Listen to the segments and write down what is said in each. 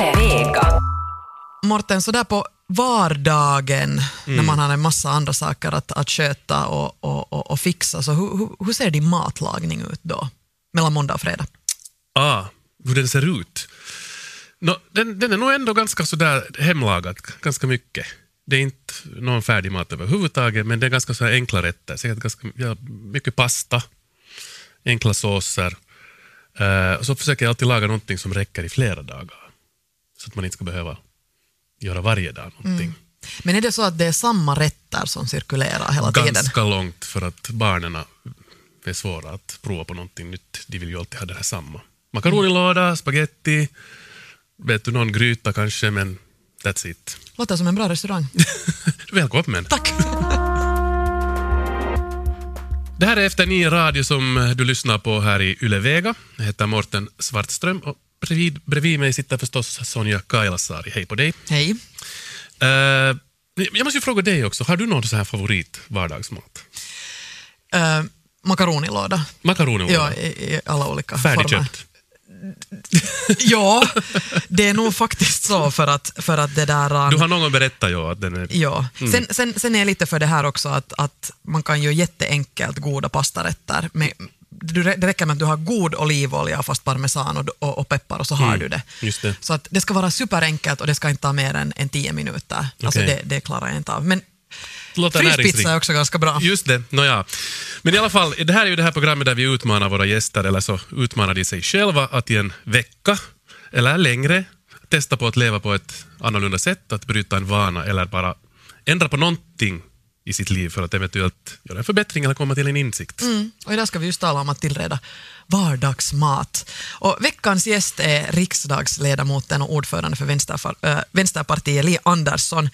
Yle Vega. Morten, så där på vardagen Mm. när man har en massa andra saker att, att sköta och, och, och, och fixa, så hur, hur, hur ser din matlagning ut då? Mellan måndag och fredag? Ah, hur den ser ut. Nå, den, den är nog ändå ganska sådär hemlagad, ganska mycket. Det är inte någon färdig mat överhuvudtaget, men det är ganska så enkla rätter. Säkert ganska ja, mycket pasta, enkla såser. Och så försöker jag alltid laga någonting som räcker i flera dagar. Så att man inte ska behöva göra varje dag någonting. Men är det så att det är samma rätter som cirkulerar hela tiden? Ganska långt för att barnen är svåra att prova på någonting nytt. De vill ju alltid ha det här samma. Makaronilåda, spaghetti, vet du, någon gryta kanske, men that's it. Låter som en bra restaurang. Välkommen! Tack! Det här är Efter nio radio som du lyssnar på här i Yle Vega. Jag heter Morten Svartström bredvid, bredvid mig sitter förstås Sonja Kailasari. Hej på dig. Hej. Eh, jag måste ju fråga dig också, har du någon så här favorit vardagsmat? Uh, makaronilåda. Makaronilåda? Ja, i, i alla olika former. Färdigköpt? Ja, det är nog faktiskt så för att, för att det där... Du har någon gång berättat ja, att den är... Ja. Sen, sen, sen är jag lite för det här också att, att man kan göra jätteenkelt goda pastarätter. Med, du, det räcker med att du har god olivolja, fast parmesan och, och, och peppar och så har du det. det. Så att det ska vara superenkelt och det ska inte ta mer än, än tio minuter. Alltså Okej. det, det klarar jag inte av. Men fryspizza är också ganska bra. Just det, nåja. Men i alla fall, det här är ju det här programmet där vi utmanar våra gäster, eller så utmanar de sig själva att i en vecka, eller längre, testa på att leva på ett annorlunda sätt, att bryta en vana eller bara ändra på någonting i sitt liv för att eventuellt göra en förbättring eller komma till en insikt. Mm. Och idag ska vi just tala om att tillreda vardagsmat. Och veckans gäst är riksdagsledamoten och ordförande för äh, Vänsterpartiet, Li Andersson.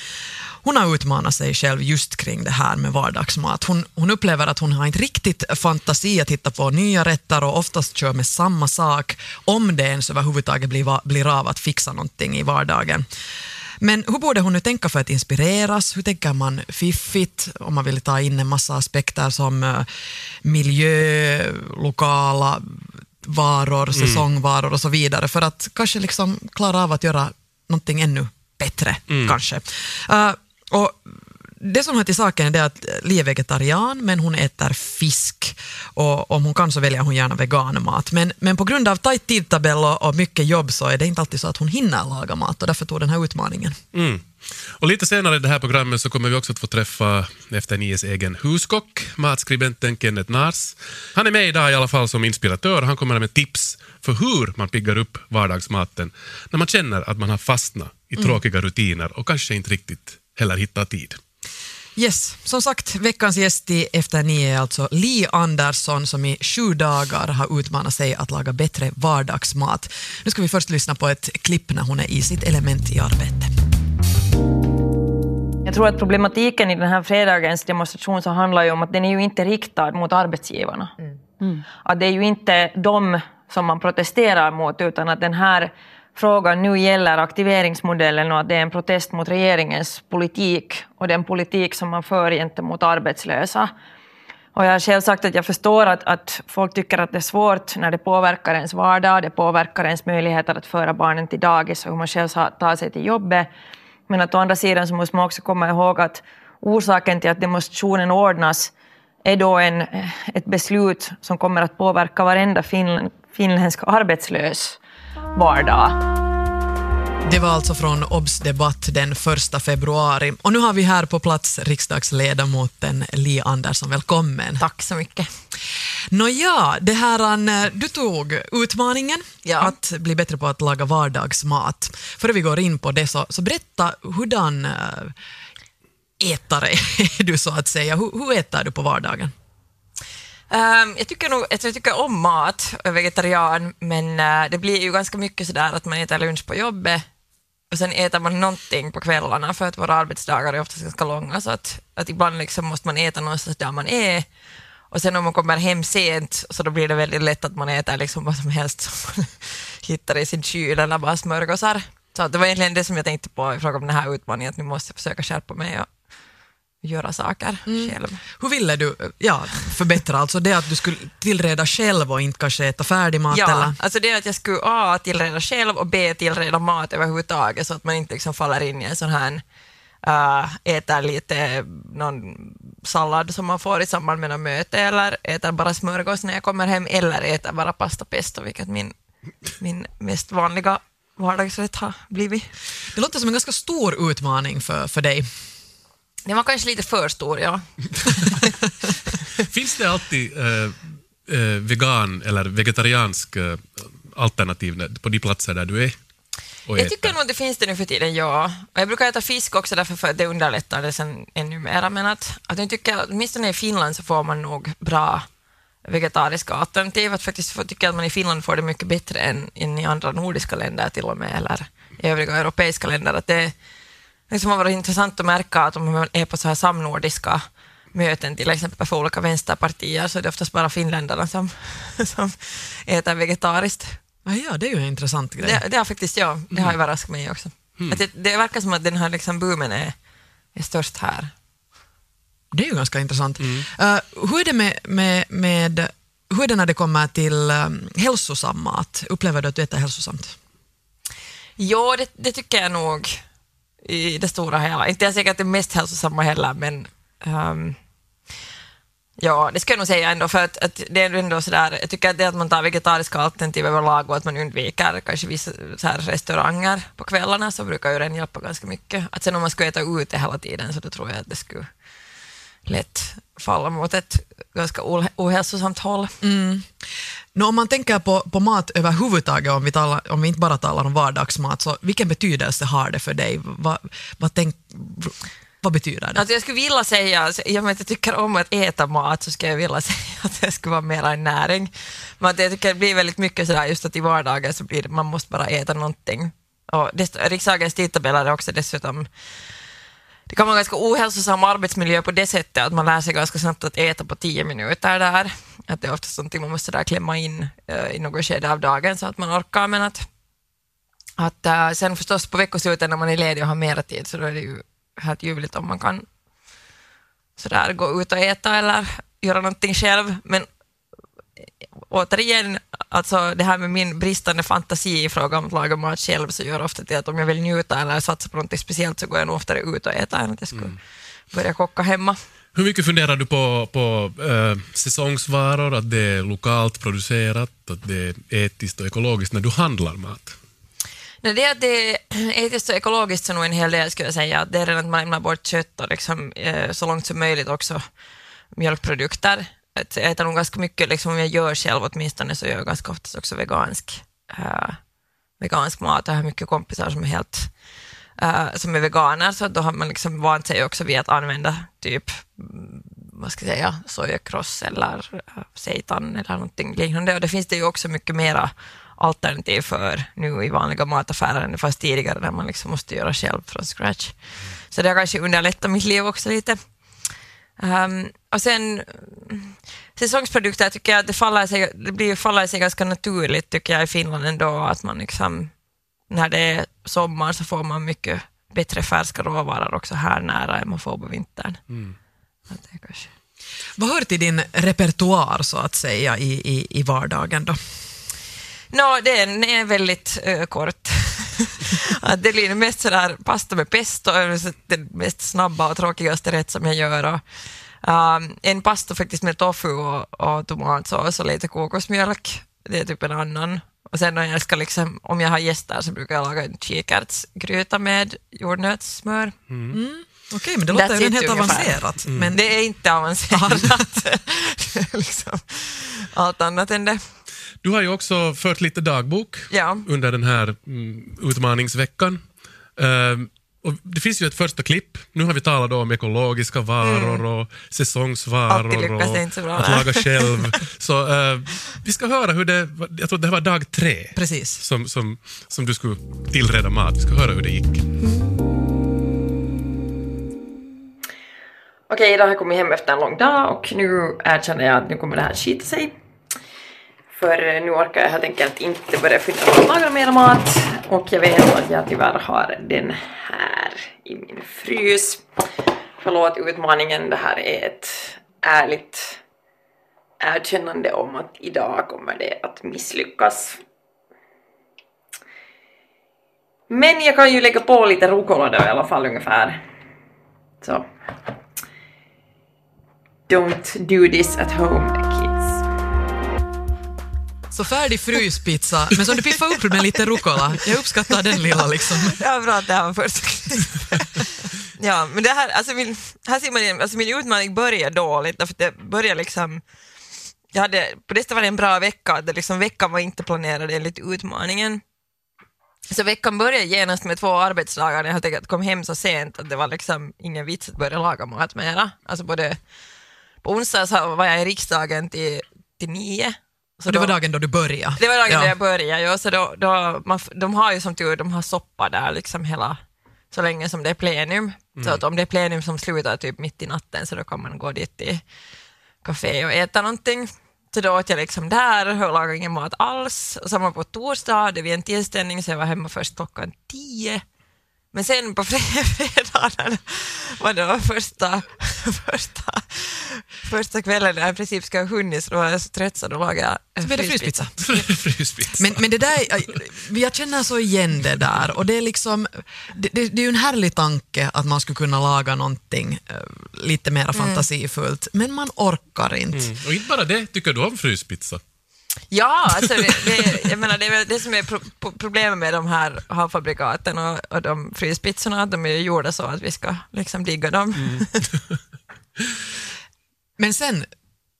Hon har utmanat sig själv just kring det här med vardagsmat. Hon, hon upplever att hon har inte riktigt fantasi att hitta på nya rätter och oftast kör med samma sak, om det ens överhuvudtaget blir, blir av att fixa någonting i vardagen. Men hur borde hon nu tänka för att inspireras? Hur tänker man fiffigt om man vill ta in en massa aspekter som eh, miljö, lokala varor, säsongvaror och så vidare för att kanske liksom klara av att göra någonting ännu bättre kanske. Eh, och det som hör till saken är att Li är vegetarian, men hon äter fisk. Och om hon kan så väljer hon gärna veganmat. Men, men på grund av tajt tidtabell och, mycket jobb så är det inte alltid så att hon hinner laga mat och därför tog den här utmaningen. Mm. Och lite senare i det här programmet så kommer vi också att få träffa Efter Nies egen huskock, matskribenten Kenneth Nars. Han är med idag i alla fall som inspiratör. Han kommer med tips för hur man piggar upp vardagsmaten när man känner att man har fastnat i tråkiga rutiner och kanske inte riktigt heller hittar tid. Yes, som sagt, veckans gäst i Efter nio är alltså Li Andersson som i sju dagar har utmanat sig att laga bättre vardagsmat. Nu ska vi först lyssna på ett klipp när hon är i sitt element i arbete. Jag tror att problematiken i den här fredagens demonstration så handlar ju om att den är ju inte riktad mot arbetsgivarna. Mm. Att det är ju inte de som man protesterar mot utan att den här frågan nu gäller aktiveringsmodellen och att det är en protest mot regeringens politik och den politik som man för gentemot arbetslösa. Och jag har själv sagt att jag förstår att, att folk tycker att det är svårt när det påverkar ens vardag, det påverkar ens möjligheter att föra barnen till dagis och hur man själv tar sig till jobbet. Men att å andra sidan så måste man också komma ihåg att orsaken till att demonstrationen ordnas är då en, ett beslut som kommer att påverka varenda fin, finländsk arbetslös vardag. Det var alltså från OBS debatt den 1 februari. Och nu har vi här på plats riksdagsledamoten Li Andersson. Välkommen. Tack så mycket. Nåja, det här, eh, du tog utmaningen Ja. att bli bättre på att laga vardagsmat. Före vi går in på det så, så berätta hurdan eh, ätare är du så att säga. Hur, hur äter du på vardagen? Ehm, jag tycker nog att jag tycker om mat, jag är vegetarian, men eh, det blir ju ganska mycket sådär att man äter lunch på jobbet och sen äter man någonting på kvällarna för att våra arbetsdagar är oftast ganska långa så att, att ibland liksom måste man äta någonstans där man är och sen om man kommer hem sent så då blir det väldigt lätt att man äter liksom vad som helst som man hittar i sin kyl eller bara smörgåsar. Så det var egentligen det som jag tänkte på i fråga om den här utmaningen, att nu måste jag försöka skärpa mig och göra saker själv. Hur ville du ja, förbättra? Alltså det att du skulle tillreda själv och inte kanske äta färdigmat? Ja, eller? alltså det att jag skulle A. tillreda själv och B. tillreda mat överhuvudtaget så att man inte liksom faller in i en sån här uh, äter lite någon sallad som man får i samband med något möte eller äter bara smörgås när jag kommer hem eller äter bara pasta pesto vilket min, min mest vanliga vardagsrätt har blivit. Det låter som en ganska stor utmaning för, för dig. Det var kanske lite för stor, ja. Finns det alltid eh, eh, vegan eller vegetariansk eh, alternativ på de platser där du är Jag äter? tycker nog att det finns det nu för tiden, ja. Och jag brukar äta fisk också därför för att det underlättar det sen ännu mer. Men att, att jag tycker, åtminstone i Finland så får man nog bra vegetariska alternativ. Att faktiskt tycker att man i Finland får det mycket bättre än, än i andra nordiska länder till och med, eller i övriga europeiska länder. Att det liksom har varit intressant att märka att om man är på så här samnordiska möten, till exempel för olika vänsterpartier, så är det oftast bara finländarna som, som äter vegetariskt. Ah, ja, det är ju en intressant grej. Det, det har faktiskt, ja, det har överraskat mig också. Att det, det verkar som att den här liksom boomen är, är störst här. Det är ju ganska intressant. Eh, hur är det med, med, med hur är det när det kommer till um, hälsosam mat? Upplever du att du äter hälsosamt? Jo, det, det tycker jag nog i det stora hela. Inte jag säkert det mest hälsosamma heller, men um, ja, det ska jag nog säga ändå, för att, att det är ändå sådär, jag tycker att det att man tar vegetariska alternativ överlag och att man undviker kanske vissa så här restauranger på kvällarna så brukar ju den hjälpa ganska mycket. Att sen om man skulle äta ute hela tiden så då tror jag att det skulle lätt falla mot ett ganska ohälsosamt håll. Mm. No, om man tänker på, på mat överhuvudtaget, om vi, talar, om vi inte bara talar om vardagsmat, så vilken betydelse har det för dig? Vad, va tänk, vad betyder det? Alltså jag skulle vilja säga, i och med att jag tycker om att äta mat så skulle jag vilja säga att det skulle vara mera en näring. Men att jag tycker det blir väldigt mycket sådär just att i vardagen så blir det, man måste bara äta någonting. Och dest- riksdagens tidtabeller är också dessutom det kan vara en ganska ohälsosam arbetsmiljö på det sättet att man lär sig ganska snabbt att äta på tio minuter där. Att det är ofta någonting man måste där klämma in uh, i något skede av dagen så att man orkar. Men att, att uh, sen förstås på veckosluten när man är ledig och har mera tid så då är det ju helt ljuvligt om man kan sådär gå ut och äta eller göra någonting själv. Men återigen, alltså det här med min bristande fantasi i fråga om att laga mat själv så gör ofta till att om jag vill njuta eller satsa på något speciellt så går jag nog oftare ut och äter än att jag skulle börja koka hemma. Hur mycket funderar du på, på eh, säsongsvaror, att det är lokalt producerat, att det är etiskt och ekologiskt när du handlar mat? Nej, det är att det är etiskt och ekologiskt så nog en hel del skulle jag säga. Det är redan att man lämnar bort kött och liksom, eh, så långt som möjligt också mjölkprodukter. Att jag äter nog ganska mycket, liksom, om jag gör själv åtminstone så gör jag ganska oftast också vegansk, äh, vegansk mat. Jag har mycket kompisar som är helt äh, som är veganer så då har man liksom vant sig också vid att använda typ mm, vad ska jag säga, sojakross eller uh, seitan eller någonting liknande. Och det finns det ju också mycket mera alternativ för nu i vanliga mataffärer än det fanns tidigare där man liksom måste göra själv från scratch. Så det har kanske underlättat mitt liv också lite. Ehm, och sen mm, säsongsprodukter tycker jag att det, faller sig, det blir, faller sig ganska naturligt tycker jag i Finland ändå att man liksom när det är sommar så får man mycket bättre färska råvaror också här nära än man får på vintern. Att det är kanske. Vad hör till din repertoar så att säga i, i, i vardagen då? No, den är väldigt uh, kort. att det blir mest sådär pasta med pesto, den mest snabba och tråkigaste rätt som jag gör. Och, um, en pasta faktiskt med tofu och, och tomatsås och lite kokosmjölk. Det är typ en annan. Och sen när jag ska liksom, om jag har gäster så brukar jag laga en kikärtsgryta med jordnötssmör. Okej, men det låter That's ju helt ungefär. avancerat. Men Det är inte avancerat. Liksom allt annat än det. Du har ju också fört lite dagbok Ja. under den här mm, utmaningsveckan. Ehm, och det finns ju ett första klipp. Nu har vi talat om ekologiska varor och säsongsvaror Mm. Och så bra, att laga själv. så eh, vi ska höra hur det, jag tror det här var dag tre precis. som, som, som du skulle tillreda mat. Vi ska höra hur det gick. Okej, idag har jag kommit hem efter en lång dag och nu erkänner jag att nu kommer det här skita sig. För eh, nu orkar jag helt enkelt inte börja fylla mig att laga mer mat och jag vet att jag tyvärr har den här i min frys. förlåt utmaningen, det här är ett ärligt erkännande om att idag kommer det att misslyckas. Men jag kan ju lägga på lite rucola då i alla fall ungefär. Så. Don't do this at home. Så färdig fryspizza, men som du piffar upp med lite rucola. Jag uppskattar den lilla liksom. Ja, bra att det här var först. Ja, men det här, alltså min, här ser man igen, alltså min utmaning börjar dåligt, därför det börjar liksom jag hade, på det var det en bra vecka, det liksom, veckan var inte planerad enligt utmaningen. Så veckan började genast med två arbetsdagar när jag hade kom hem så sent att det var liksom ingen vits att börja laga mat mera. Alltså både på onsdag så var jag i riksdagen till, till nio. Så det var dagen då du började? Det var dagen ja. då jag började, ja, så då, då, man, de har ju som tur de har soppa där liksom hela, så länge som det är plenum. Mm. Så att om det är plenum som slutar typ mitt i natten så då kan man gå dit till café och äta någonting. Så då åt jag liksom där och lagade ingen mat alls. Och samma på torsdag hade vi en tillställning så jag var hemma först klockan tio. Men sen på fredagen var det första, första, första kvällen när jag i princip ska ha hunnit så då var jag så trött så då lagade jag så blev det fryspizza. fryspizza. Men, men det där, jag känner så igen det där och det är liksom, det, det, det är ju en härlig tanke att man skulle kunna laga någonting uh, lite mer mm. fantasifullt, men man orkar inte. Mm. Och inte bara det, tycker du om fryspizza? Ja, alltså det, det, jag menar, det är det som är pro problemet med de här halvfabrikaten och, och de fryspizzorna, att de är gjorda så att vi ska liksom digga dem. Mm. Men sen,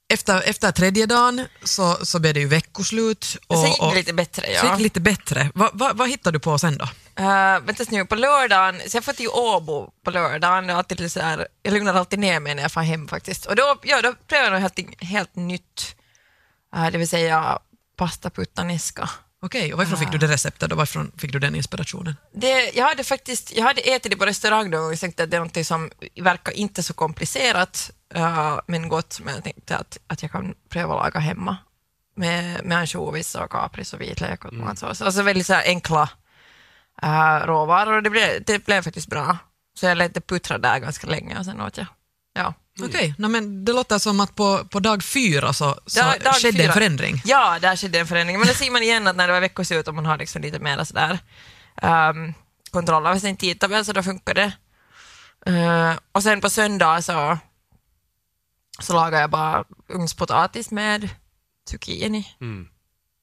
efter, efter tredje dagen så, så blev det ju veckoslut. Och, så gick det lite bättre. Ja. Så gick lite bättre. Va, va, vad hittade du på sen då? Uh, vänta nu, på lördagen, så jag får till Åbo på lördagen, och alltid så här, jag lugnar alltid ner mig när jag får hem faktiskt. Och då, ja, då prövar jag något helt, helt nytt, det vill säga pasta puttanesca. Okej, och varifrån fick du det receptet och varifrån fick du den inspirationen? Det, jag hade faktiskt, jag hade ätit det på restaurang då och tänkte att det är något som verkar inte så komplicerat uh, men gott, men jag tänkte att, att jag kan pröva att laga hemma med, med ansjovis och kapris och vitlök och mm. tomatsås. Alltså väldigt så enkla uh, råvaror och det blev, det blev faktiskt bra. Så jag lät det puttra där ganska länge och sen åt jag. Ja. Mm. Okej, okay. no, det låter som att på, på dag fyra så, så dag, dag skedde fyra. en förändring. Ja, där skedde en förändring. Men det ser man igen att när det var veckoslut och man har liksom lite mer sådär um, kontroll över sin tidtabell så då funkar det. Uh, och sen på söndag så, så lagar jag bara ugnspotatis med zucchini. Mm.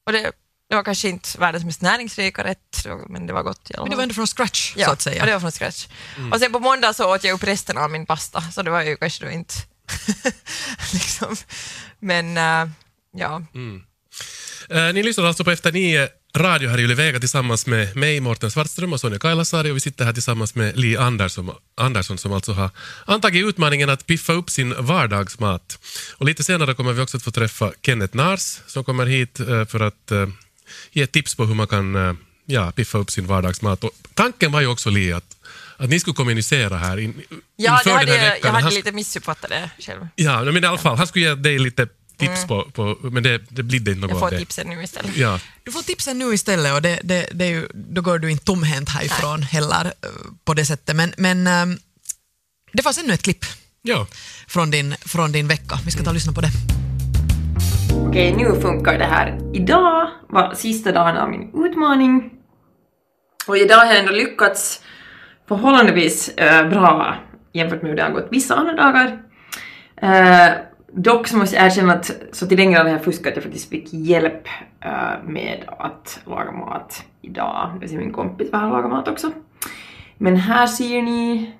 Och det, det var kanske inte världens mest näringsrika rätt, men det var gott. Men det var ändå från scratch, ja, så att säga. Ja, det var från scratch. Mm. Och sen på måndag så åt jag upp resten av min pasta, så det var ju kanske då inte... liksom. Men, uh, ja. Mm. Uh, ni lyssnar alltså på Efter nio radio här i Yle Vega tillsammans med mig, Mårten Svartström och Sonja Kailasari och vi sitter här tillsammans med Li Andersson, Andersson som alltså har antagit utmaningen att piffa upp sin vardagsmat. Och lite senare kommer vi också att få träffa Kenneth Nars som kommer hit uh, för att ge tips på hur man kan eh, ja, piffa upp sin vardagsmat. Och tanken var ju också Li att, att ni skulle kommunicera här in, ja, inför hade, den här veckan. Jag hade lite missuppfattat det själv. Ja, men i alla fall, han skulle ge dig lite tips mm. på, på, men det, det blir inte något Jag får det. tipsen nu istället. Ja. Du får tipsen nu istället och det, det, det är ju, då går du inte tomhänt härifrån Nej. heller eh, på det sättet. Men, men um, det fanns ännu ett klipp ja. från, din, från din vecka. Vi ska ta och lyssna på det. Okej, nu funkar det här. Idag var sista dagen av min utmaning. Och idag har jag ändå lyckats förhållandevis eh, bra jämfört med hur det har gått vissa andra dagar. Eh, dock så måste jag erkänna att så till den grad har jag fuskat att jag faktiskt fick hjälp eh, med att laga mat idag. Det ser min kompis var här laga mat också. Men här ser ni,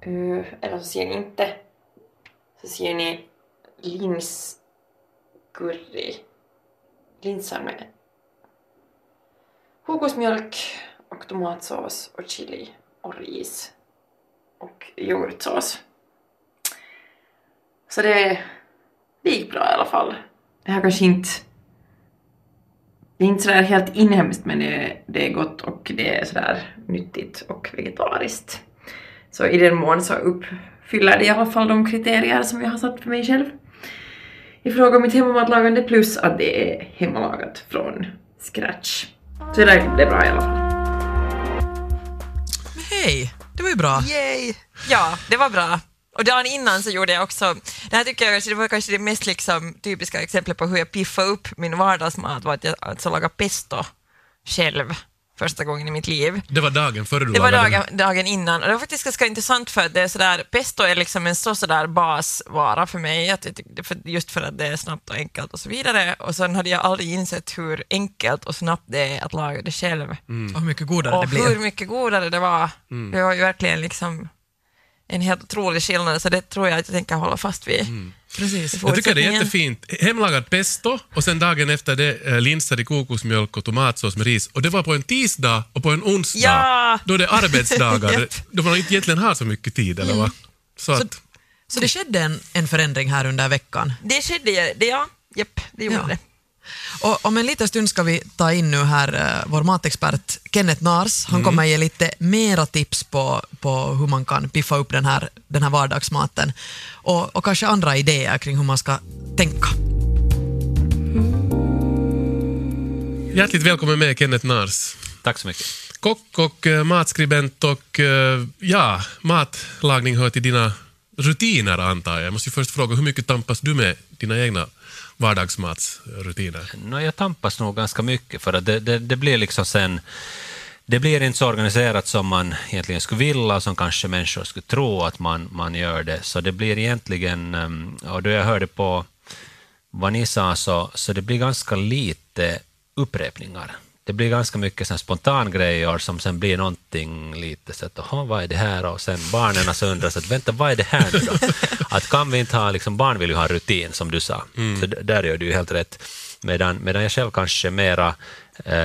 eh, eller så ser ni inte, så ser ni lins curry, linser med kokosmjölk och tomatsås och chili och ris och yoghurtsås. Så det, det gick bra i alla fall. Det här kanske inte det är inte sådär helt inhemskt men det, det är gott och det är sådär nyttigt och vegetariskt. Så i den mån så uppfyller det i alla fall de kriterier som jag har satt för mig själv i fråga om mitt hemmamatlagande plus att det är hemmalagat från scratch. Så det där blev bra i alla fall. Hej, det var ju bra. Yay! Ja, det var bra. Och dagen innan så gjorde jag också, det här tycker jag kanske, det var kanske det mest liksom, typiska exemplet på hur jag piffade upp min vardagsmat var att jag alltså lagade pesto själv första gången i mitt liv. Det var dagen före du Det var lagade dagen, dagen innan och det var faktiskt ganska intressant för att det är sådär, pesto är liksom en så sådär basvara för mig, att jag för, just för att det är snabbt och enkelt och så vidare. Och sen hade jag aldrig insett hur enkelt och snabbt det är att laga det själv. Och hur mycket godare Och det blir. hur mycket godare det var. Det var ju verkligen liksom en helt otrolig skillnad, så det tror jag att jag tänker hålla fast vid. Precis. i Jag tycker det är jättefint. Hemlagad pesto och sen dagen efter det eh, linser i kokosmjölk och tomatsås med ris. Och det var på en tisdag och på en onsdag. Ja! Då det är arbetsdagar. Då man inte egentligen har så mycket tid. Eller va? Så att, Så det skedde en, en förändring här under veckan. Det skedde, det, ja, japp, det gjorde Ja. det. Och om en liten stund ska vi ta in nu här eh, vår matexpert Kenneth Nars. Han kommer ge lite mera tips på, på hur man kan piffa upp den här, den här vardagsmaten och, och kanske andra idéer kring hur man ska tänka. hjärtligt välkommen med Kenneth Nars. Tack så mycket. Kock och eh, matskribent och eh, ja, matlagning hör till dina rutiner antar jag. Jag måste ju först fråga, hur mycket tampas du med dina egna vardagsmatsrutiner? No, jag tampas nog ganska mycket för att det, det, det blir liksom sen det blir inte så organiserat som man egentligen skulle vilja och som kanske människor skulle tro att man, man gör det. Så det blir egentligen, ehm, och då jag hörde på vad ni sa, så, så det blir ganska lite upprepningar. Det blir ganska mycket sån spontangrejer som sen blir någonting lite så att "Jaha, vad är det här? Och sen barnen så undrar så att vänta, vad är det här nu då? Att kan vi inte ha, liksom, barn vill ju ha rutin som du sa, så d- där gör du ju helt rätt. Medan, medan jag själv kanske mera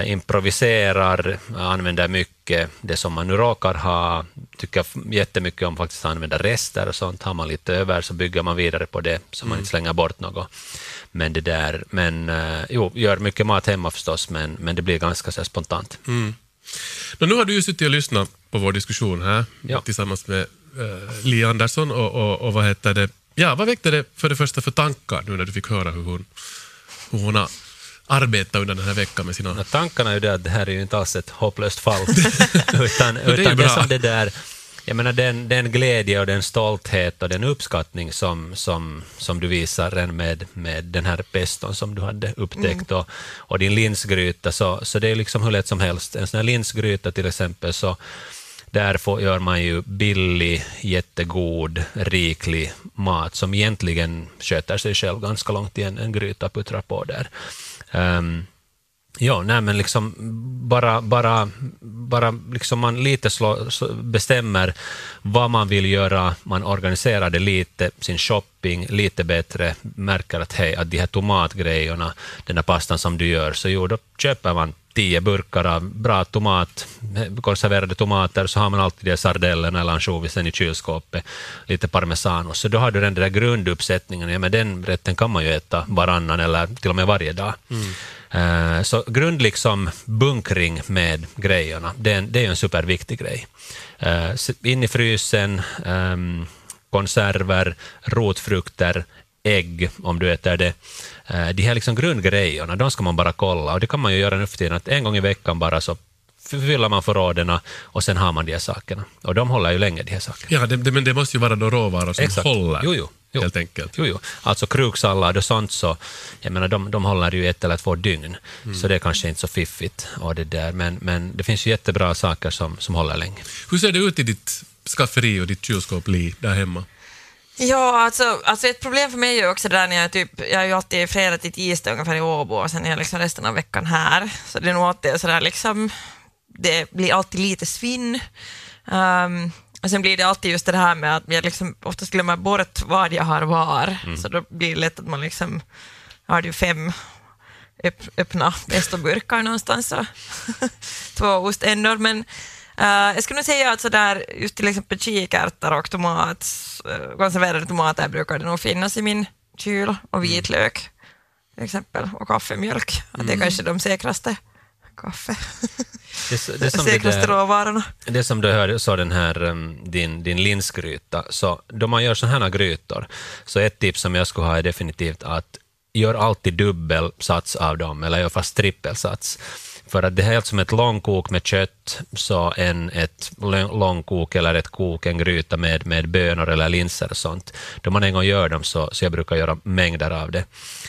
improviserar, använder mycket det som man nu råkar ha, tycker f- jättemycket om faktiskt att använda rester och sånt. Har man lite över så bygger man vidare på det så man inte slänger bort något. Men det där, men eh, jo, gör mycket mat hemma förstås, men, men det blir ganska så spontant. Nå, nu har du ju suttit och lyssnat på vår diskussion här Ja. tillsammans med uh, Li Andersson och, och, och vad heter det? Ja, vad väckte det för det första för tankar nu när du fick höra hur hon, hur hon har arbetat under den här veckan med sina... No, tankarna är ju det att det här är ju inte alls ett hopplöst fall, utan, är ju utan det är som det där jag menar den, den glädje och den stolthet och den uppskattning som, som, som du visar redan med, med den här peston som du hade upptäckt och, och din linsgryta, så, så det är liksom hur lätt som helst. En sån här linsgryta till exempel, så där får, gör man ju billig, jättegod, riklig mat som egentligen sköter sig själv ganska långt i en, en gryta puttrar på där. Um, Ja, nej men liksom bara, bara, bara liksom man lite slå, bestämmer vad man vill göra, man organiserar det lite, sin shopping lite bättre, märker att hej, att de här tomatgrejerna, den här pastan som du gör, så jo, då köper man tio burkar av bra tomat, konserverade tomater, så har man alltid de sardellerna eller ansjovisen i kylskåpet, lite parmesanost, så då har du den där grunduppsättningen, ja men den rätten kan man ju äta varannan eller till och med varje dag. Eh, Så grund liksom bunkring med grejerna, det är en, det är en superviktig grej. Eh, In i frysen, ehm, konserver, rotfrukter, ägg om du äter det. Eh, De här liksom grundgrejerna, de ska man bara kolla och det kan man ju göra nu för tiden att en gång i veckan bara så fyller man förråden och sen har man de här sakerna. Och de håller ju länge, de här sakerna. Ja, det, det, men det måste ju vara då råvaror som Exakt. håller, Jo, jo, jo. helt enkelt. Jo, jo. Alltså kruksallad och sånt, så, jag menar, de, de håller ju ett eller två dygn, så det är kanske inte så fiffigt. Och det där. Men, men det finns ju jättebra saker som, som håller länge. Hur ser det ut i ditt skafferi och ditt kylskåp, Li, där hemma? Ja, alltså, alltså ett problem för mig är ju också det där när jag typ, jag är ju alltid fredag till tisdag ungefär i Åbo och sen är jag liksom resten av veckan här. Så det är nog alltid sådär liksom, det blir alltid lite svinn. Um, och sen blir det alltid just det här med att jag liksom oftast glömmer bort vad jag har var. Så då blir det lätt att man liksom, jag har ju fem öpp, öppna pestoburkar någonstans och två oständor. Men jag skulle nog säga att sådär, just till exempel kikärtor och tomat, uh, konserverade tomater brukar det nog finnas i min kyl och vitlök till exempel och kaffemjölk. Att det är kanske de säkraste kaffe. Det, det, som det, säkraste där, råvarorna. det som du hörde, så den här, din, din linsgryta, så då man gör sådana här grytor, så ett tips som jag skulle ha är definitivt att gör alltid dubbelsats av dem, eller gör fast trippelsats. För att det är helt som ett långkok med kött, så en, ett långkok eller ett kok, en gryta med, med bönor eller linser och sånt. Då man en gång gör dem så, så jag brukar göra mängder av det.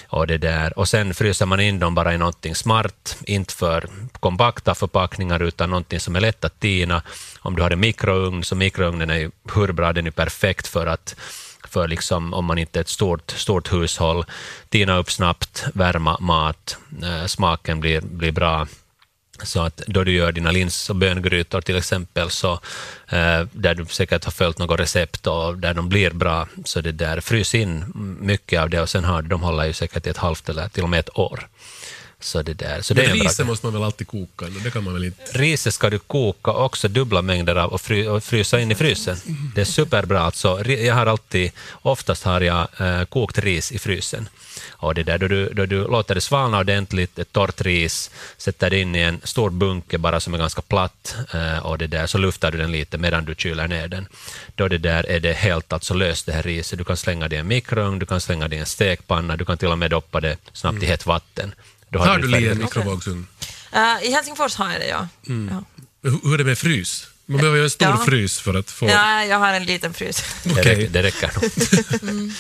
Och, det där. och sen fryser man in dem bara i någonting smart, inte för kompakta förpackningar utan någonting som är lätt att tina. Om du har en mikrougn, så mikrougnen är ju hur bra, den är perfekt för att för liksom, om man inte är ett stort, stort hushåll, tina upp snabbt, värma mat, eh, smaken blir, blir bra. Så att då du gör dina lins och böngrytor till exempel, så, eh, där du säkert har följt något recept och där de blir bra, så det där, frys in mycket av det och sen har du, de håller ju säkert i ett halvt eller till och med ett år. Så det där, så det Men riset måste man väl alltid koka? Det kan man väl inte? Riset ska du koka också dubbla mängder av och, fry, och frysa in i frysen. Det är superbra. Alltså, jag har alltid, oftast har jag eh, kokt ris i frysen. Och det där, då, du, då du låter det svalna ordentligt, ett torrt ris, sätter det in i en stor bunke bara som är ganska platt eh, och det där, så luftar du den lite medan du kyler ner den. Då det där är det helt alltså löst det här riset. Du kan slänga det i en mikrougn, du kan slänga det i en stekpanna, du kan till och med doppa det snabbt i hett vatten. Då Har det du Li färdigt. en mikrovågsugn? Eh, I Helsingfors har jag det, ja. ja. Hur är det med frys? Man behöver ju en stor Ja. frys för att få... Ja, jag har en liten frys. Okej. räcker, det räcker nog.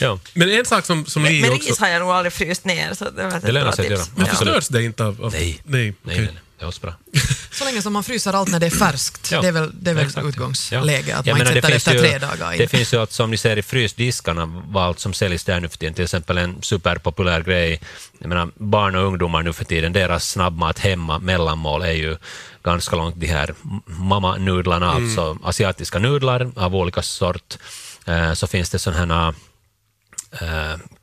ja. Men en sak som, som Men också... ris har jag nog aldrig fryst ner, så det var Det lönar sig att göra. Men Ja. förstörs det inte av... av Nej. Nej, Nej, nej, nej, det är också bra. Så länge som man fryser allt när det är färskt. Ja, Det är väl, det är väl exakt. utgångsläge, att Jag man inte det sätter finns efter ju- tre dagar. Det in. finns ju, att, som ni ser i frysdiskarna, vad allt som säljs där nu för tiden, till exempel en superpopulär grej, jag menar, barn och ungdomar nu för tiden, deras snabbmat hemma, mellanmål, är ju ganska långt de här mamma-nudlarna, alltså asiatiska nudlar av olika sort. Eh, så finns det sådana här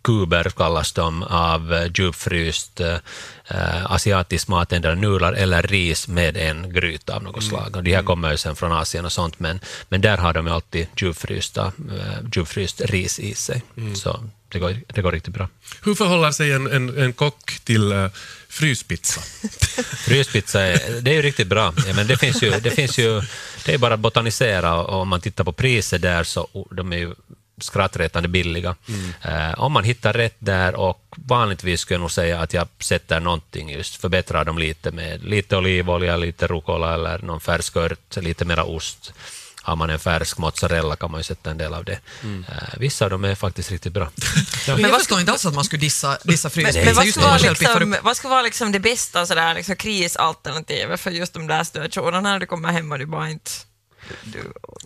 kuber kallas de av eh, djupfryst eh, asiatisk mat, endera nudlar eller ris med en gryta av något slag. Och de här kommer ju sen från Asien och sånt, men, men där har de alltid djupfrysta, eh, djupfryst ris i sig. Så det går, det går riktigt bra. Hur förhåller sig en, en, en kock till uh, fryspizza? Fryspizza är, det är ju riktigt bra. Ja, men det, finns ju, det finns ju, det är bara att botanisera och om man tittar på priset där så oh, de är ju skrattretande billiga. Eh, om man hittar rätt där och vanligtvis skulle jag nog säga att jag sätter någonting just, förbättrar dem lite med lite olivolja, lite rucola eller någon färsk ört, lite mera ost. Har man en färsk mozzarella kan man ju sätta en del av det. Eh, vissa av dem är faktiskt riktigt bra. Ja. Men jag förstår inte alls att man skulle dissa, dissa Men, fryspizza. men vad, just skulle när vara liksom, vad skulle vara liksom det bästa sådär, liksom, krisalternativet för just de där situationerna när du kommer hem och du bara inte...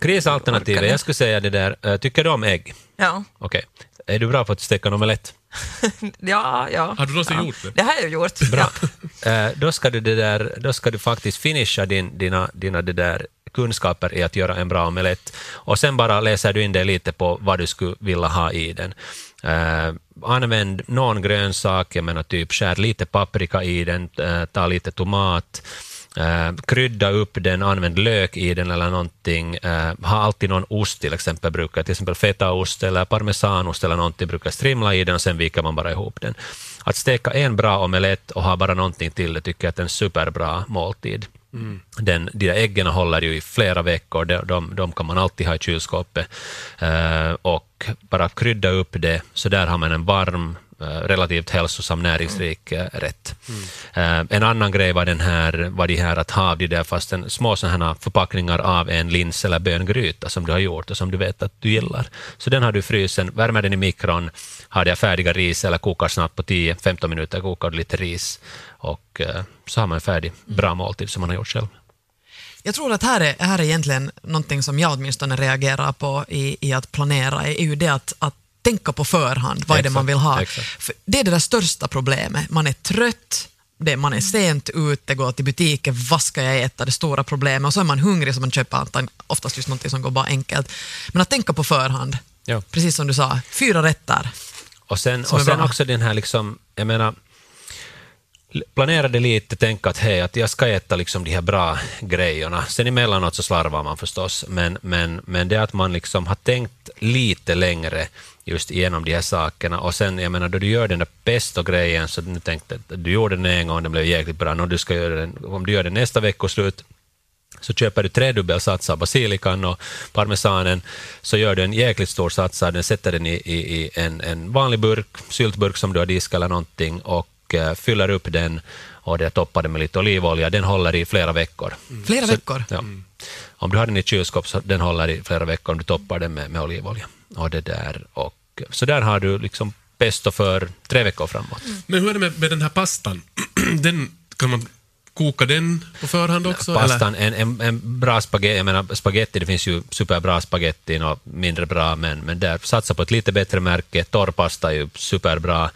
Krisalternativet, jag skulle säga det där, eh, tycker du om ägg? ja, Okej. Är du bra på att steka en omelett? ja, ja. Har du någonsin ja. gjort det? Det har jag gjort. Bra. Ja. Eh, då, ska du det där, då ska du faktiskt finisha din, dina, dina det där kunskaper i att göra en bra omelett. Och sen bara läser du in dig lite på vad du skulle vilja ha i den. Eh, använd någon grönsak, jag menar typ skär lite paprika i den, eh, ta lite tomat, Eh, krydda upp den, använd lök i den eller någonting. Eh, ha alltid någon ost till exempel, brukar till exempel fetaost eller parmesanost eller någonting, brukar strimla i den och sen viker man bara ihop den. Att steka en bra omelett och ha bara någonting till det tycker jag att är en superbra måltid. Den, de där äggen håller ju i flera veckor, de, de, de kan man alltid ha i kylskåpet. Eh, och bara krydda upp det, så där har man en varm, relativt hälsosam, näringsrik eh, rätt. Eh, en annan grej var, den här, var de här att ha de där fast en, små här förpackningar av en lins eller böngryta som du har gjort och som du vet att du gillar. Så den har du i frysen, värmer den i mikron, har det färdiga ris eller kokar snabbt på 10-15 minuter, kokar du lite ris och eh, så har man en färdig, bra måltid som man har gjort själv. Jag tror att här är, här är egentligen någonting som jag åtminstone reagerar på i, i att planera, är ju det att, att tänka på förhand, vad är det man vill ha. det är det där största problemet, man är trött, det, man är sent ute, går till butiken, vad ska jag äta, det stora problemet, och så är man hungrig så man köper oftast just något som går bara enkelt. Men att tänka på förhand, Ja. precis som du sa, fyra rätter. Och sen, och sen bra. också den här, liksom, jag menar, l- planera det lite, tänka att hej, att jag ska äta liksom de här bra grejerna. Sen emellanåt så slarvar man förstås, men, men, men det att man liksom har tänkt lite längre just igenom de här sakerna och sen, jag menar, då du gör den där pesto-grejen, så du tänkte att du gjorde den en gång, den blev jäkligt bra, nu du ska göra den, om du gör den nästa veckoslut, så köper du tredubbel sats av basilikan och parmesanen, så gör du en jäkligt stor sats av den, sätter den i, i, i en, en vanlig burk, syltburk som du har diskat eller någonting och eh, fyller upp den och det toppade med lite olivolja. Den håller i flera veckor. Flera Så- veckor? Ja. Om du har den i kylskåp så den håller i flera veckor om du toppar den med, med olivolja. Och det där, och, så där har du liksom pesto för tre veckor framåt. Men hur är det med, med den här pastan? den, kan man koka den på förhand också? eller? Pastan, en, en, en bra spaghetti, jag menar spaghetti, det finns ju superbra spaghetti och mindre bra, men, men där, satsa på ett lite bättre märke. Torrpasta är ju superbra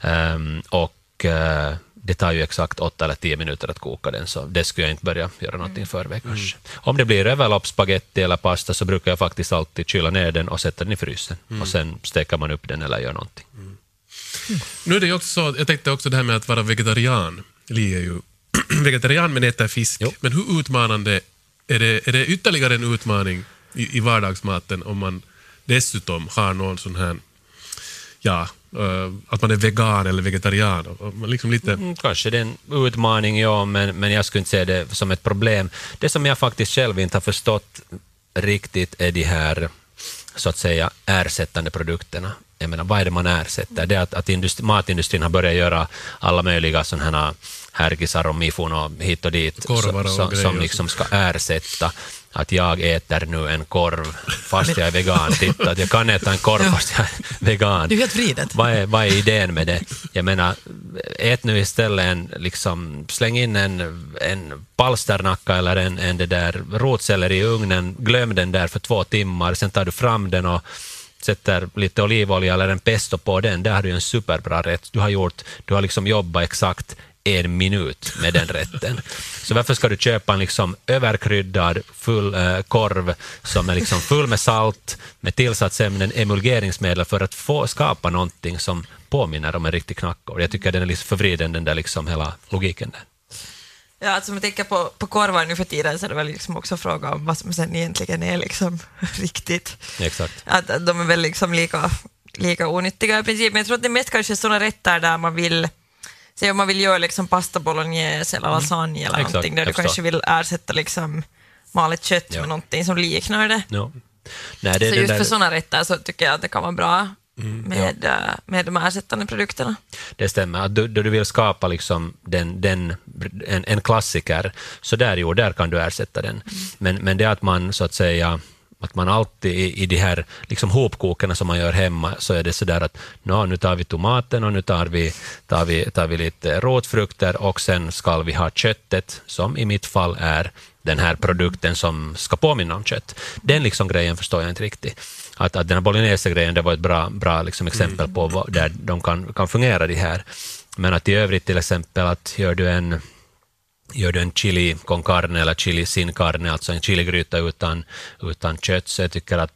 Ehm, och eh, det tar ju exakt åtta eller tio minuter att koka den, så det skulle jag inte börja göra någonting i förväg kanske. Om det blir överloppsspagetti eller pasta så brukar jag faktiskt alltid kyla ner den och sätta den i frysen och sen steker man upp den eller gör någonting. Nu är det ju också så, jag tänkte också det här med att vara vegetarian. Li är ju vegetarian men äter fisk. Jo. Men hur utmanande, är det, är det ytterligare en utmaning i, i vardagsmaten om man dessutom har någon sån här, ja, Eh, att man är vegan eller vegetarian? Liksom lite, Mm, Kanske det är en utmaning, ja, men, men jag skulle inte se det som ett problem. Det som jag faktiskt själv inte har förstått riktigt är de här så att säga ersättande produkterna. Jag menar, vad är det man ersätter? Det är att, att industri, matindustrin har börjat göra alla möjliga sådana här härkisar och mifon och hit och dit Korvar och som och liksom ska ersätta att jag äter nu en korv fast jag är vegan. Titta, att jag kan äta en korv fast jag är vegan. Det är helt vridet. Vad är, vad är idén med det? Jag menar, ät nu istället en, liksom, släng in en, en palsternacka eller en, en det där rotceller i ugnen, glöm den där för två timmar, sen tar du fram den och sätter lite olivolja eller en pesto på den, där har du en superbra rätt. Du har, gjort, du har liksom jobbat exakt en minut med den rätten. Så varför ska du köpa en liksom överkryddad full eh, korv som är liksom full med salt, med tillsatsämnen, emulgeringsmedel för att få skapa någonting som påminner om en riktig knackor. Jag tycker den är lite förvriden, den där liksom hela logiken där. Ja, alltså om man tänker på, på korvar nu för tiden så är det väl liksom också fråga om vad som sen egentligen är liksom riktigt. Exakt. Att, att de är väl liksom lika, lika onyttiga i princip. Men jag tror att det är mest kanske sådana rätter där man vill Säg om man vill göra liksom pasta bolognese eller lasagne eller Mm. Exakt, någonting där du jag förstår. kanske vill ersätta liksom malet kött Ja. med någonting som liknar det. No. Nej, det Så just där, för sådana rätter så tycker jag att det kan vara bra Mm, med, eh, med de ersättande produkterna. Det stämmer. Att du, du vill skapa liksom den, den, en, en klassiker, så där, jo, där kan du ersätta den. Men, men det att man så att säga att man alltid i, i de här liksom hopkokarna som man gör hemma, så är det sådär att nå, nu tar vi tomaten och nu tar vi, tar, vi, tar vi lite rotfrukter och sen ska vi ha köttet, som i mitt fall är den här produkten som ska påminna om kött. Den liksom grejen förstår jag inte riktigt. Att, att den här bolognese-grejen, det var ett bra, bra liksom exempel på vad, där de kan, kan fungera de här. Men att i övrigt till exempel att gör du en Gör du en chili con carne eller chili sin carne, alltså en chiligryta utan, utan kött, så jag tycker att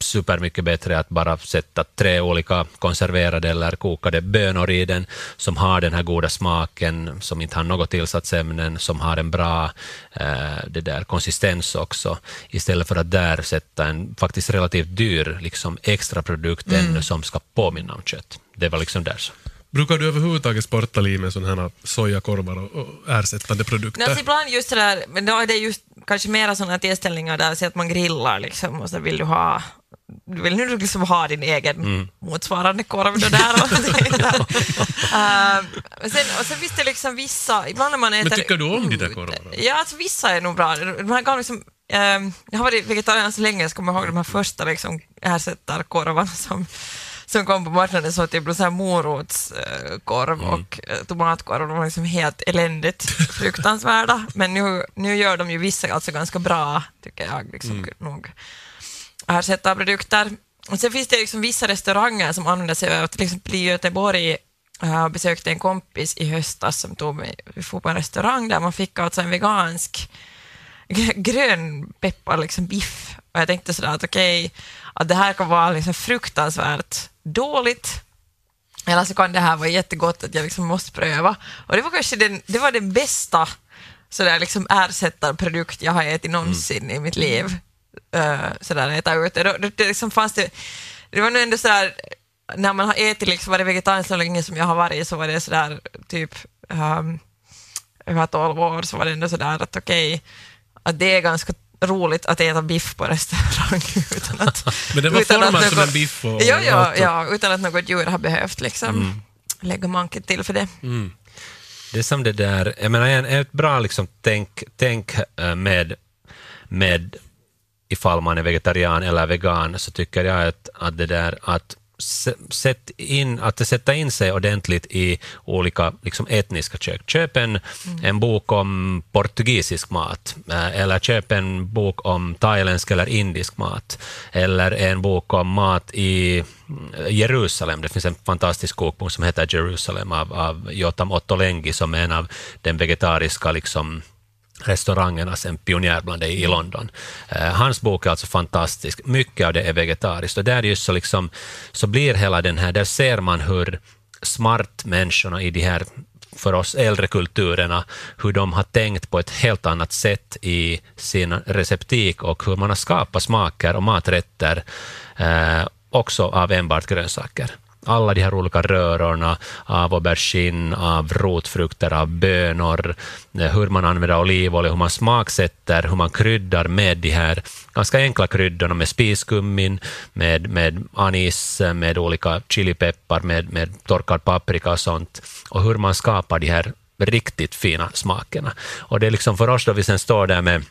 supermycket bättre att bara sätta tre olika konserverade eller kokade bönor i den, som har den här goda smaken, som inte har något tillsatsämnen, som har en bra eh, det där, konsistens också, istället för att där sätta en faktiskt relativt dyr liksom, extra produkt ännu som ska påminna om kött. Det var liksom där så. Brukar du överhuvudtaget sporta Li med sådana här sojakorvar och, och ersättande produkter? Nej, alltså ibland just sådär, men då är det just kanske mera sådana tillställningar där, så att man grillar liksom och så vill du ha du vill nu liksom ha din egen Mm. motsvarande korv då där. Och, där. Ehm, och sen, och sen finns det liksom vissa, ibland när man äter tycker du om de där korvarna? Ja, alltså vissa är nog bra. De här liksom, ehm, jag har varit vegetarian så länge, jag kommer ihåg de här första liksom, ersättarkorvarna som som kom på marknaden så typ så här morotskorv Mm. och eh, tomatkorv, de var liksom helt eländigt fruktansvärda. Men nu, nu gör de ju vissa alltså ganska bra, tycker jag, liksom, Mm. nog ersättarprodukter. Och sen finns det liksom vissa restauranger som använder sig av, till exempel i Göteborg jag besökte en kompis i höstas som tog mig, vi får på en restaurang där man fick alltså en vegansk gr- grönpeppar liksom biff. Och jag tänkte sådär att okej, att det här kan vara liksom fruktansvärt dåligt. Eller så kan det här vara jättegott att jag liksom måste pröva. Och det var kanske den, det var den bästa sådär liksom ersättarprodukt jag har ätit någonsin i mitt liv. Uh, sådär äta ute. Då, då, det liksom fanns det, det var nog ändå sådär, när man har ätit liksom, var det vegetariskt så länge som jag har varit så var det sådär typ um, över 12 år så var det ändå sådär att okej, att det är ganska roligt att äta biff på restaurang utan att... Men det var utan att format som något- en biff och- Ja, ja, ja, utan att något djur har behövt liksom. Lägga manken till för det. Det är som det där, jag menar en, ett bra liksom tänk, tänk eh, med, med ifall man är vegetarian eller vegan, så tycker jag att, att det där att sätt in, att sätta in sig ordentligt i olika liksom, etniska kök. Köp en, mm. en bok om portugisisk mat, eh, eller köp en bok om thailändsk eller indisk mat, eller en bok om mat i Jerusalem. Det finns en fantastisk kokbok som heter Jerusalem av, av Jotam Ottolenghi som är en av den vegetariska liksom, restaurangernas en pionjär bland det i London. Eh, hans bok är alltså fantastisk. Mycket av det är vegetariskt och där just så, liksom, så blir hela den här, där ser man hur smart människorna i de här för oss äldre kulturerna, hur de har tänkt på ett helt annat sätt i sin receptik och hur man har skapat smaker och maträtter eh, också av enbart grönsaker alla de här olika rörorna av aubergine, av rotfrukter, av bönor, eh, hur man använder olivolja, hur man smaksätter, hur man kryddar med de här ganska enkla kryddorna med spiskummin, med, med anis, med olika chilipeppar, med, med torkad paprika och sånt, och hur man skapar de här riktigt fina smakerna. Och det är liksom för oss då vi sen står där med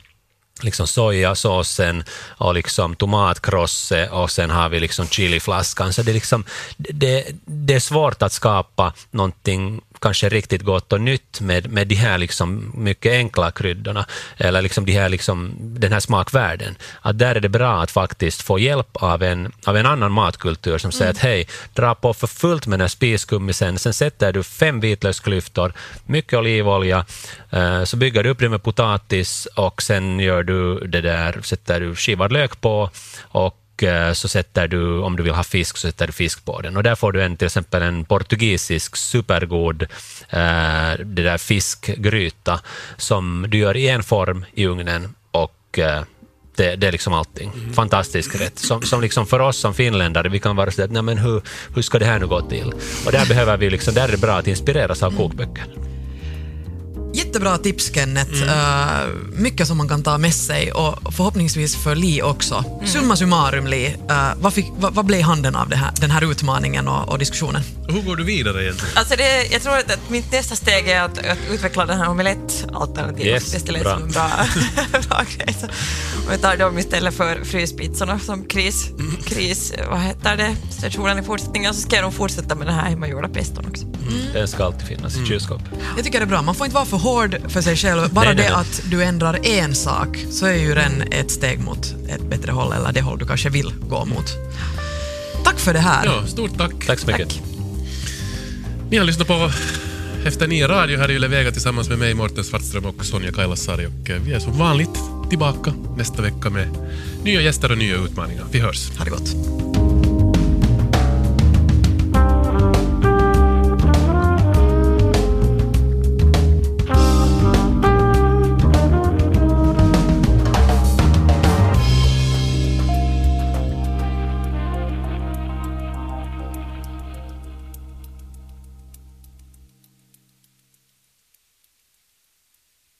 liksom sojasåsen och liksom tomatkrosse och sen har vi liksom chiliflaskan. Så det liksom, det, det är svårt att skapa någonting kanske riktigt gott och nytt med, med de här liksom mycket enkla kryddorna, eller liksom de här liksom, den här smakvärlden. Att där är det bra att faktiskt få hjälp av en, av en annan matkultur som säger mm. att hej, dra på för fullt med den här spiskummisen, sen sätter du fem vitlöksklyftor, mycket olivolja, eh, så bygger du upp det med potatis och sen gör du det där, sätter du skivad lök på och så sätter du, om du vill ha fisk, så sätter du fisk på den. Och där får du en, till exempel en portugisisk supergod eh, det där fiskgryta som du gör i en form i ugnen och eh, det, det, är liksom allting. Mm. Fantastisk rätt. Som, som liksom för oss som finländare, vi kan vara sådär, nej men hur, hur ska det här nu gå till? Och där behöver vi liksom, där är det bra att inspireras av kokböcker. Jättebra tips Kenneth. Mm. Uh, mycket som man kan ta med sig och förhoppningsvis för Li också. Mm. Summa summarum Li, uh, vad, fick, vad, vad, blev handen av här, den här utmaningen och, och, diskussionen? Hur går du vidare egentligen? Alltså det, jag tror att, att mitt nästa steg är att, att utveckla den här omelettalternativet. Yes, det lät som en bra, bra grej. Så, om vi tar dem istället för fryspizzorna som kris, mm. kris vad heter det, stationen i fortsättningen så ska jag nog fortsätta med den här hemmagjorda peston också. Mm. Den ska alltid finnas i mm. kylskåpet. Jag tycker det är bra, man får inte vara för hård för sig själv. Bara nej, det nej, nej. att du ändrar en sak så är ju den ett steg mot ett bättre håll, eller det håll du kanske vill gå mot. Tack för det här. Ja, stort tack. Tack så mycket. Tack. Ni har lyssnat på Efter nio radio här i Yle Vega tillsammans med mig, Mårten Svartström och Sonja Kailasari. Och eh, vi är som vanligt tillbaka nästa vecka med nya gäster och nya utmaningar. Vi hörs. Ha det gott.